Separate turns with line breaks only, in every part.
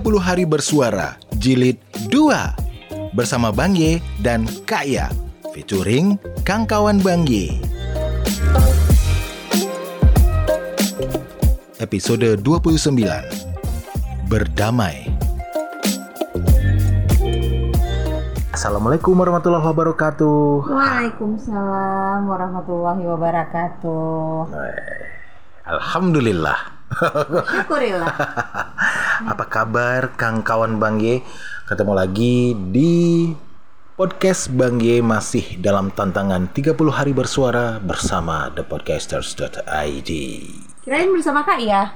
Hari Bersuara Jilid 2 Bersama Bang Ye dan Kak Ya Featuring Kang Kawan Bang Ye. Episode 29 Berdamai. Assalamualaikum warahmatullahi wabarakatuh.
Waalaikumsalam warahmatullahi wabarakatuh.
Alhamdulillah
Syukurillah.
Apa kabar Kang Kawan Bang Ye? Ketemu lagi di podcast Bang Ye masih dalam tantangan 30 hari bersuara bersama thepodcasters.id.
Kirain bersama Kak ya?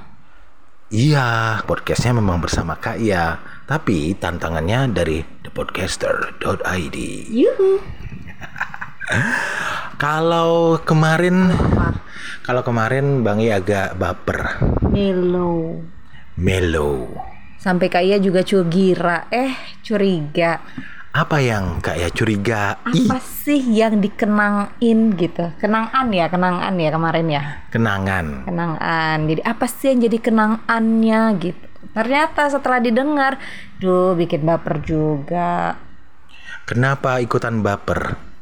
Iya, podcastnya memang bersama Kak Iya, tapi tantangannya dari thepodcaster.id.
Yuhu.
Kalau kemarin, kalau kemarin Bang Ye agak baper,
Melo.
mellow.
Sampai Kak Iya juga curiga. Eh, curiga.
Apa yang Kak Ya curiga?
Apa sih yang dikenangin gitu? Kenangan ya, kenangan ya kemarin ya.
kenangan.
Kenangan. Jadi apa sih yang jadi kenangannya gitu? Ternyata setelah didengar, duh bikin baper juga.
Kenapa ikutan baper?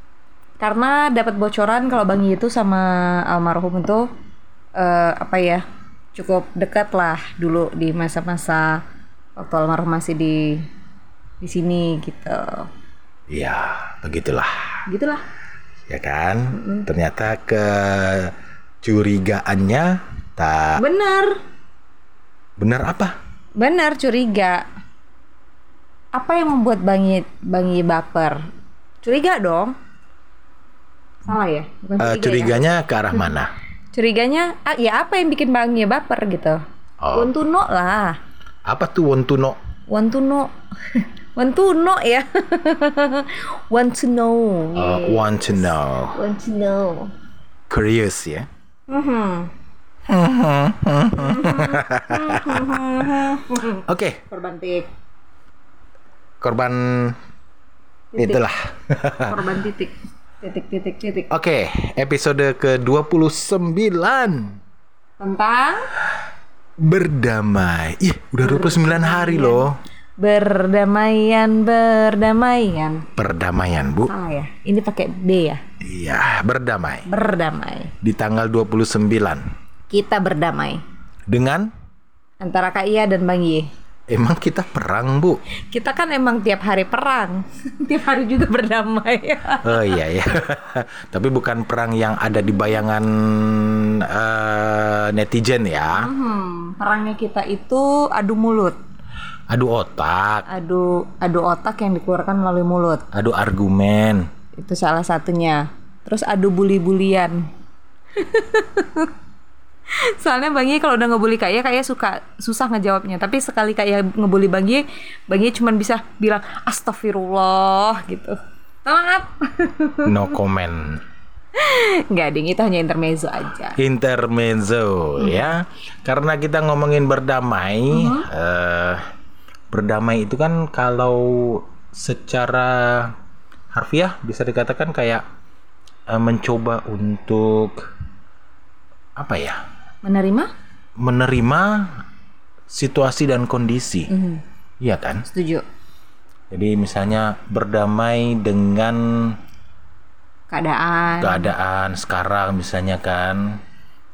Karena dapat bocoran kalau Bang itu sama almarhum itu eh, apa ya cukup dekat lah dulu di masa-masa waktu almarhum masih di di sini gitu.
Ya, begitulah.
Gitulah.
Ya kan? Ternyata kecurigaannya tak
Benar,
benar apa?
benar curiga. Apa yang membuat Bang Yi, Bang Yi baper? Curiga dong. Salah ya? Bukan
Eh,
curiga ya?
curiganya ke arah mana?
Curiganya ah, ya apa yang bikin Bang Yi baper gitu?
Oh.
Want to know lah.
Apa tuh Wontuno?
Want to know. Want to know ya. Want to know.
Uh, want to know.
Want to know.
Curious ya?
Mhm.
Oke,
Korban tik.
korban itulah.
Korban titik. Titik titik titik.
Oke, episode ke-29
Tentang
Berdamai. Ih, udah 29 hari loh.
berdamaian berdamaian.
Perdamaian, Bu.
Salah ya? Ini pakai B ya.
Iya, berdamai.
Berdamai.
Di tanggal 29
Kita berdamai
dengan
antara Kak Iya dan Bang Ye.
Emang kita perang, Bu.
Kita kan emang tiap hari perang. tiap hari juga berdamai.
Oh iya ya. Tapi bukan perang yang ada di bayangan eh, netizen ya.
Hmm, perangnya kita itu adu mulut,
Adu otak,
adu adu otak yang dikeluarkan melalui mulut.
adu argumen.
Itu salah satunya. Terus adu bully-bulian. Soalnya Bang Ye kalau udah ngebully Kak Ye, Kak Ye suka susah ngejawabnya. Tapi sekali Kak Ye ngebully Bang Ye, Bang Ye cuma bisa bilang astagfirullah gitu. Maaf.
No comment.
Enggak, ding itu hanya intermezzo aja.
Intermezzo ya. Karena kita ngomongin berdamai, eh, berdamai itu kan kalau secara harfiah bisa dikatakan kayak eh, mencoba untuk apa ya?
Menerima?
Menerima situasi dan kondisi.
Mhm,
Iya kan?
Setuju.
Jadi misalnya berdamai dengan
Keadaan.
keadaan sekarang misalnya kan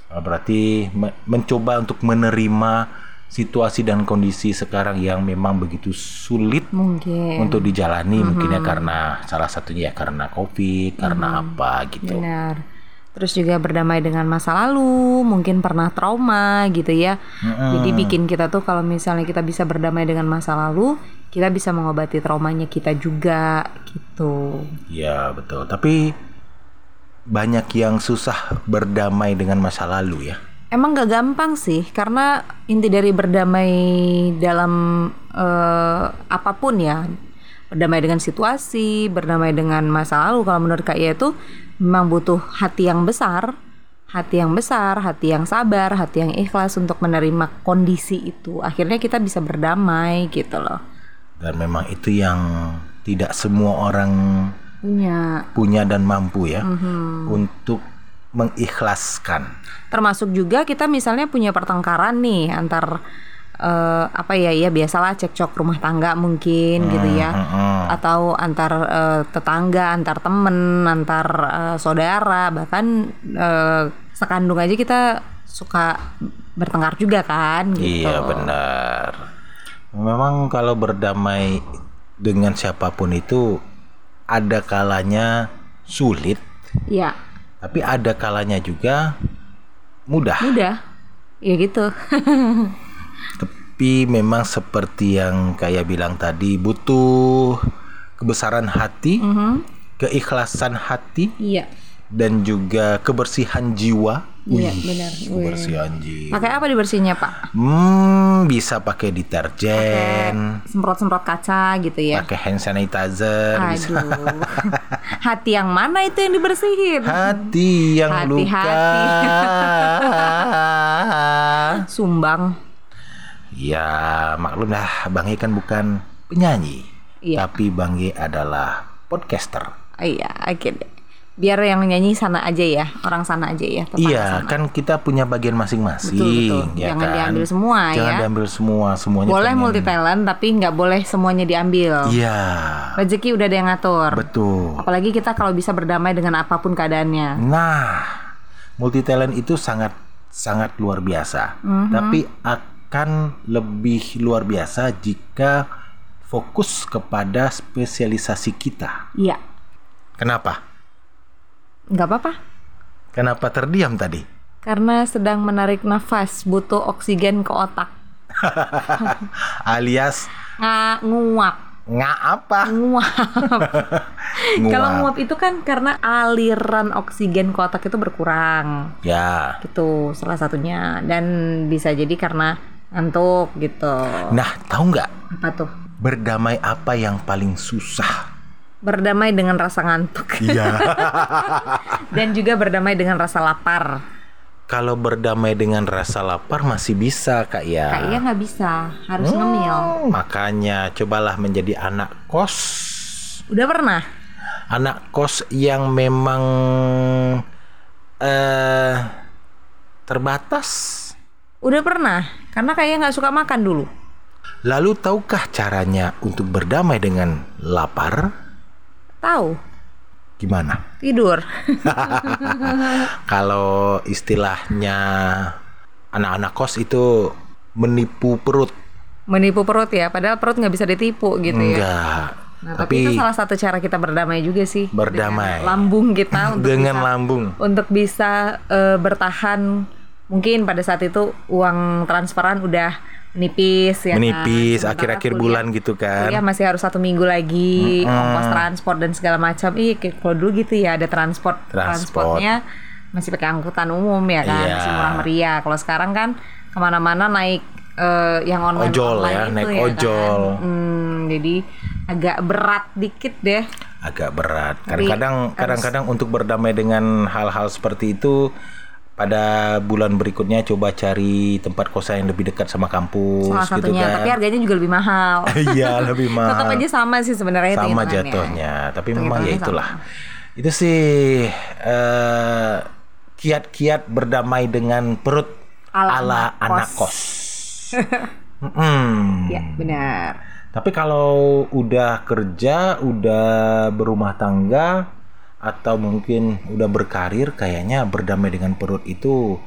Eh, berarti me- mencoba untuk menerima situasi dan kondisi sekarang yang memang begitu sulit
Mungkin.
untuk dijalani mungkin ya karena salah satunya ya karena covid karena apa gitu
Benar. Terus juga berdamai dengan masa lalu, mungkin pernah trauma gitu ya. Jadi bikin kita tuh kalau misalnya kita bisa berdamai dengan masa lalu, kita bisa mengobati traumanya kita juga gitu.
ya betul tapi banyak yang susah berdamai dengan masa lalu ya
Emang gak gampang sih, karena inti dari berdamai dalam eh, apa pun ya, berdamai dengan situasi, berdamai dengan masa lalu. Kalau menurut Kak Ia itu memang butuh hati yang besar, hati yang besar, hati yang sabar, hati yang ikhlas untuk menerima kondisi itu. Akhirnya kita bisa berdamai gitu loh.
dan memang itu yang tidak semua orang
Punya
punya dan mampu ya untuk mengikhlaskan.
termasuk juga kita misalnya punya pertengkaran nih antar eh, apa ya ya biasalah cekcok rumah tangga mungkin gitu ya
Mm-mm.
atau antar eh, tetangga antar temen antar eh, saudara bahkan eh, sekandung aja kita suka bertengkar juga kan gitu
Iya benar. Memang kalau berdamai dengan siapa pun itu ada kalanya sulit,
Iya,
tapi ada kalanya juga mudah.
mudah ya gitu
Tapi memang seperti yang kayak bilang tadi butuh kebesaran hati,
Mhm.
keikhlasan hati
iya
dan juga kebersihan jiwa.
Iya, benar.
Kebersihan jiwa.
pakai apa dibersihnya pak
Hmm, bisa pakai deterjen,
semprot-semprot kaca gitu ya
pakai hand sanitizer, bisa.
aduh hati yang mana itu yang dibersihin
Hati yang
Hati-hati.
luka.
sumbang
ya, maklum lah, Bang E kan bukan penyanyi,
Iya.
tapi Bang E adalah podcaster.
Iya oke deh biar yang nyanyi sana aja ya orang sana aja ya
Iya,
sana.
kan kita punya bagian masing-masing,
Betul, betul.
ya
Jangan
kan?
diambil semua,
Jangan
ya.
diambil semua, semuanya.
boleh
pengen-
multi talent tapi nggak boleh semuanya diambil
Iya,
rezeki udah ada yang ngatur
betul.
apalagi kita kalau bisa berdamai dengan apa pun keadaannya
Nah, multi talent itu sangat sangat luar biasa. Tapi akan lebih luar biasa jika fokus kepada spesialisasi kita.
iya
Kenapa?
nggak apa-apa
Kenapa terdiam tadi?
karena sedang menarik nafas butuh oksigen ke otak
Alias
nggak nguap
nggak apa?
nguap
Nguap.
kalau nguap itu kan karena aliran oksigen ke otak itu berkurang
Ya.
gitu salah satunya dan bisa jadi karena ngantuk gitu
Nah, tahu nggak
apa tuh
berdamai apa yang paling susah?
berdamai dengan rasa ngantuk
Iya.
dan juga berdamai dengan rasa lapar
Kalau berdamai dengan rasa lapar masih bisa, Kak ya.
kayaknya nggak bisa harus ngemil
Hmm, Makanya cobalah menjadi anak kos.
udah pernah
Anak kos yang memang eh terbatas.
Udah pernah karena kayaknya nggak suka makan dulu
Lalu tahukah caranya untuk berdamai dengan lapar?
tahu
Gimana?
tidur
Kalau istilahnya anak-anak kos itu menipu perut.
menipu perut ya padahal perut nggak bisa ditipu gitu ya
Enggak.
Nah, tapi, itu salah satu cara kita berdamai juga sih.
Berdamai.
Dengan lambung kita untuk
dengan
bisa,
lambung.
untuk bisa eh, bertahan. Mungkin pada saat itu uang transferan udah menipis ya kan.
menipis
Sementara
akhir-akhir bulan gitu kan.
Kuliah masih harus satu minggu lagi ongkos transport dan segala macam. Ih, kayak kalau dulu gitu ya ada transport
Transport.
transportnya masih pakai angkutan umum ya kan,
Iya.
masih murah meriah. Kalau sekarang kan ke mana-mana naik eh, yang online
Ojol
online
ya,
itu
naik
kan.
ojol.
Hmm, jadi agak berat dikit deh.
agak berat. Kadang-kadang kadang-kadang untuk berdamai dengan hal-hal seperti itu pada bulan berikutnya coba cari tempat kosan yang lebih dekat sama kampus
Salah
gitu
satunya,
kan.
tapi harganya juga lebih mahal.
Iya, lebih mahal.
Tetap aja sama sih sebenarnya
sama jatuhnya, tapi memang ya itulah. Itu sih eh, kiat-kiat berdamai dengan perut
Ala
ala,
anak
anak
kos.
kos. Mm-mm.
Ya, benar.
Tapi kalau udah kerja, udah berumah tangga, atau mungkin udah berkarir, kayaknya berdamai dengan perut itu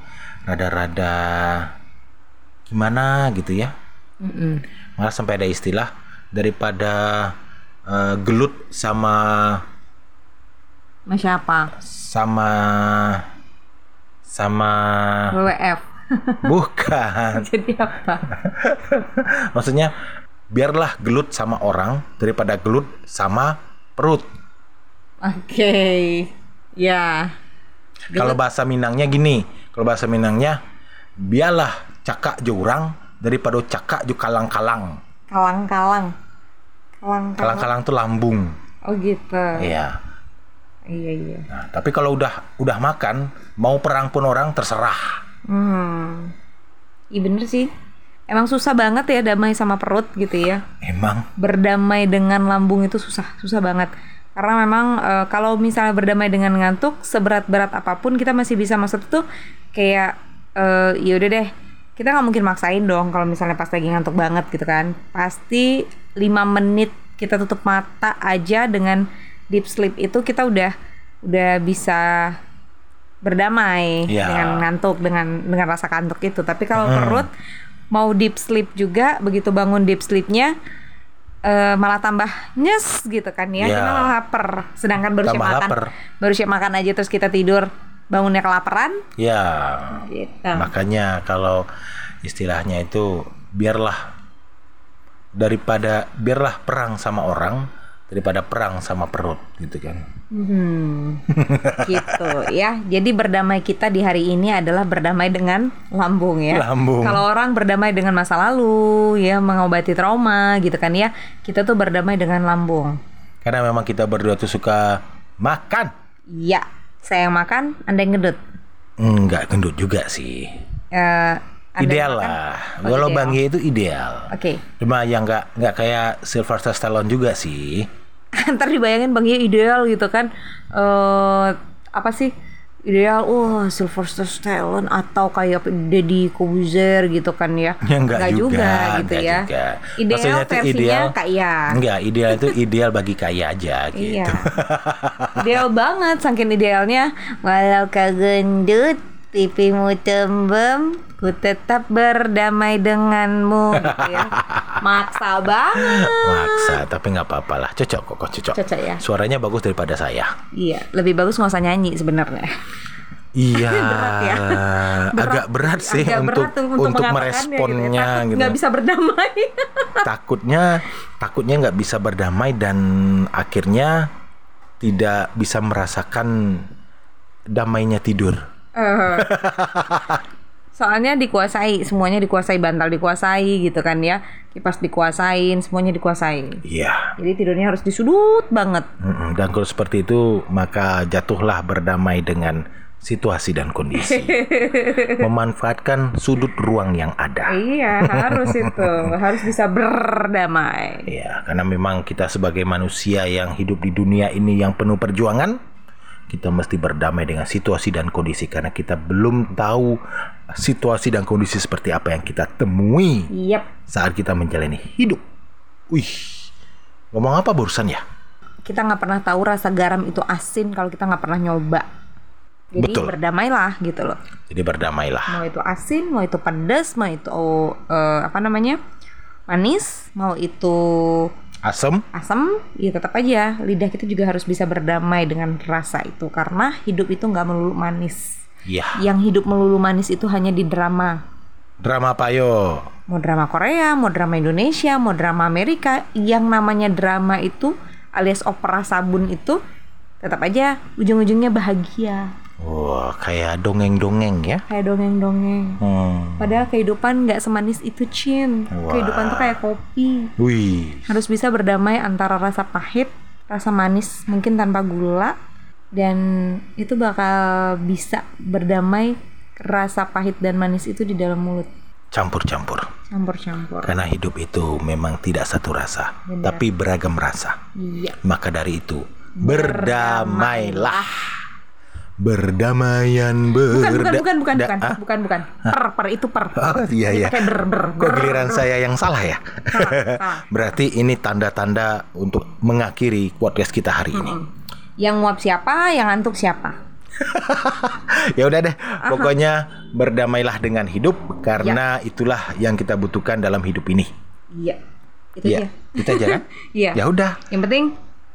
rada-rada gimana gitu ya.
Mm-mm.
Malah sampai ada istilah daripada eh, gelut sama
Mas siapa?
sama sama
WWF.
bukan.
Jadi apa?
Maksudnya biarlah gelut sama orang daripada gelut sama perut.
Oke. Ya.
Kalau bahasa Minangnya gini, kalau bahasa Minangnya biarlah cakak jurang daripada cakak ju kalang-kalang.
Kalang-kalang. Kalang-kalang.
Kalang-kalang tuh lambung.
Oh gitu.
Iya.
Iya iya.
Nah, tapi kalau udah udah makan, mau perang pun orang terserah.
Hmm. Iya bener sih. Emang susah banget ya damai sama perut gitu ya.
Emang
Berdamai dengan lambung itu susah, susah banget. Karena memang eh, kalau misalnya berdamai dengan ngantuk, seberat-berat apa pun kita masih bisa maksud itu kayak eh ya udah deh, kita nggak mungkin maksain dong kalau misalnya pas lagi ngantuk banget gitu kan pasti lima menit kita tutup mata aja dengan deep sleep itu kita udah udah bisa berdamai
Ya.
dengan ngantuk dengan dengan rasa kantuk itu tapi kalau
Hmm.
perut mau deep sleep juga begitu bangun deep sleepnya eh, malah tambah nyes gitu kan ya.
Ya.
malah lapar. Sedangkan baru siap makan.
lapar.
baru siap makan aja terus kita tidur bangunnya kelaparan.
Ya,
gitu.
Makanya kalau istilahnya itu biarlah daripada biarlah perang sama orang daripada perang sama perut gitu kan.
Hmm, gitu ya. Jadi berdamai kita di hari ini adalah berdamai dengan lambung ya.
Lambung.
Kalau orang berdamai dengan masa lalu, ya mengobati trauma gitu kan ya. Kita tuh berdamai dengan lambung.
Karena memang kita berdua tuh suka makan.
Iya, saya yang makan, anda yang ngedut.
Enggak gendut juga sih.
Anda
ideal lah.
Oh,
Kalau
ideal.
Bang itu ideal.
Oke.
Cuma yang nggak nggak kayak Sylvester Stallone juga sih.
Ntar dibayangin Bang Ye ideal gitu kan. Eh apa sih? Ideal, oh Sylvester Stallone atau kayak Deddy Kobuzer gitu kan ya?
Ya enggak, juga,
gitu
enggak
ya.
juga.
Ideal
Maksudnya
versinya
ideal
kaya.
Enggak, ideal itu ideal bagi kaya aja gitu.
Iya. Ideal banget saking idealnya. Walau kagendut, pipimu tembem, ku tetap berdamai denganmu gitu ya. Maksa banget.
Maksa, tapi nggak apa-apa lah. Cocok kok, cocok.
Cocok ya.
Suaranya bagus daripada saya.
Iya, lebih bagus nggak usah nyanyi sebenarnya.
Iya,
Berat ya.
agak berat sih
agak
untuk
berat
untuk,
mengatakannya
meresponnya
Takut
gitu.
nggak bisa berdamai.
Takutnya takutnya nggak bisa berdamai dan akhirnya tidak bisa merasakan damainya tidur.
Eh. Soalnya dikuasai, semuanya dikuasai, bantal dikuasai gitu kan ya. Kipas dikuasain, semuanya dikuasai.
Iya.
Jadi tidurnya harus di sudut banget.
Mm-mm, Dan kalau seperti itu maka jatuhlah berdamai dengan situasi dan kondisi. Memanfaatkan sudut ruang yang ada.
Iya, harus itu. Harus bisa berdamai.
Ya, karena memang kita sebagai manusia yang hidup di dunia ini yang penuh perjuangan, kita mesti berdamai dengan situasi dan kondisi karena kita belum tahu situasi dan kondisi seperti apa yang kita temui
Yap,
saat kita menjalani hidup. Wih, ngomong apa barusan ya?
kita nggak pernah tahu rasa garam itu asin kalau kita nggak pernah nyoba. Jadi
Betul.
berdamailah gitu loh.
Jadi berdamailah.
Mau itu asin, mau itu pedas, mau itu eh, apa namanya manis, mau itu
Asem,
asam, ya tetap aja lidah kita juga harus bisa berdamai dengan rasa itu karena hidup itu nggak melulu manis.
ya.
Yang hidup melulu manis itu hanya di drama.
Drama apa yo?
Mau drama Korea, mau drama Indonesia, mau drama Amerika, yang namanya drama itu alias opera sabun itu tetap aja ujung-ujungnya bahagia.
Wah, kayak dongeng-dongeng ya.
Kayak dongeng-dongeng.
Hmm.
Padahal kehidupan nggak semanis itu, Cin.
Wah.
Kehidupan tuh kayak kopi.
Wih,
harus bisa berdamai antara rasa pahit, rasa manis mungkin tanpa gula dan itu bakal bisa berdamai rasa pahit dan manis itu di dalam mulut
campur-campur.
campur-campur.
Karena hidup itu memang tidak satu rasa,
Benar.
tapi beragam rasa.
Iya.
Maka dari itu, berdamailah. Berdamaian
Bukan
berda
bukan bukan bukan
da-
bukan
Ah?
bukan bukan per per itu per.
Oh iya iya.
pakai ber ber.
Kok giliran
ber.
saya yang salah ya?
salah.
Berarti ini tanda-tanda untuk mengakhiri podcast kita hari ini.
Yang nguap siapa, yang ngantuk siapa?
ya udah deh, pokoknya berdamailah dengan hidup karena
Ya.
itulah yang kita butuhkan dalam hidup ini.
Iya. Itu
Iya,
aja.
itu aja kan?
Iya.
Ya udah.
Yang penting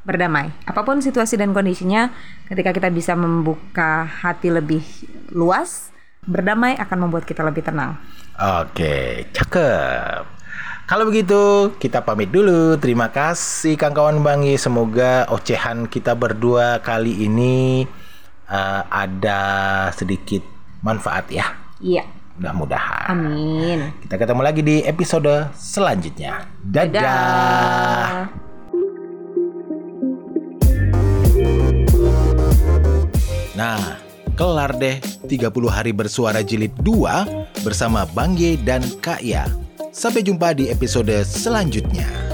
berdamai. Apa pun situasi dan kondisinya, ketika kita bisa membuka hati lebih luas, berdamai akan membuat kita lebih tenang.
Oke, cakep. Kalau begitu, kita pamit dulu. Terima kasih Kang Kawan Bangi. Semoga ocehan kita berdua kali ini eh, ada sedikit manfaat ya.
Iya.
Mudah-mudahan.
Amin.
Kita ketemu lagi di episode selanjutnya. Dadah. Nah, kelar deh 30 hari bersuara jilid 2 bersama Bang Ye dan Kak Ya. Sampai jumpa di episode selanjutnya.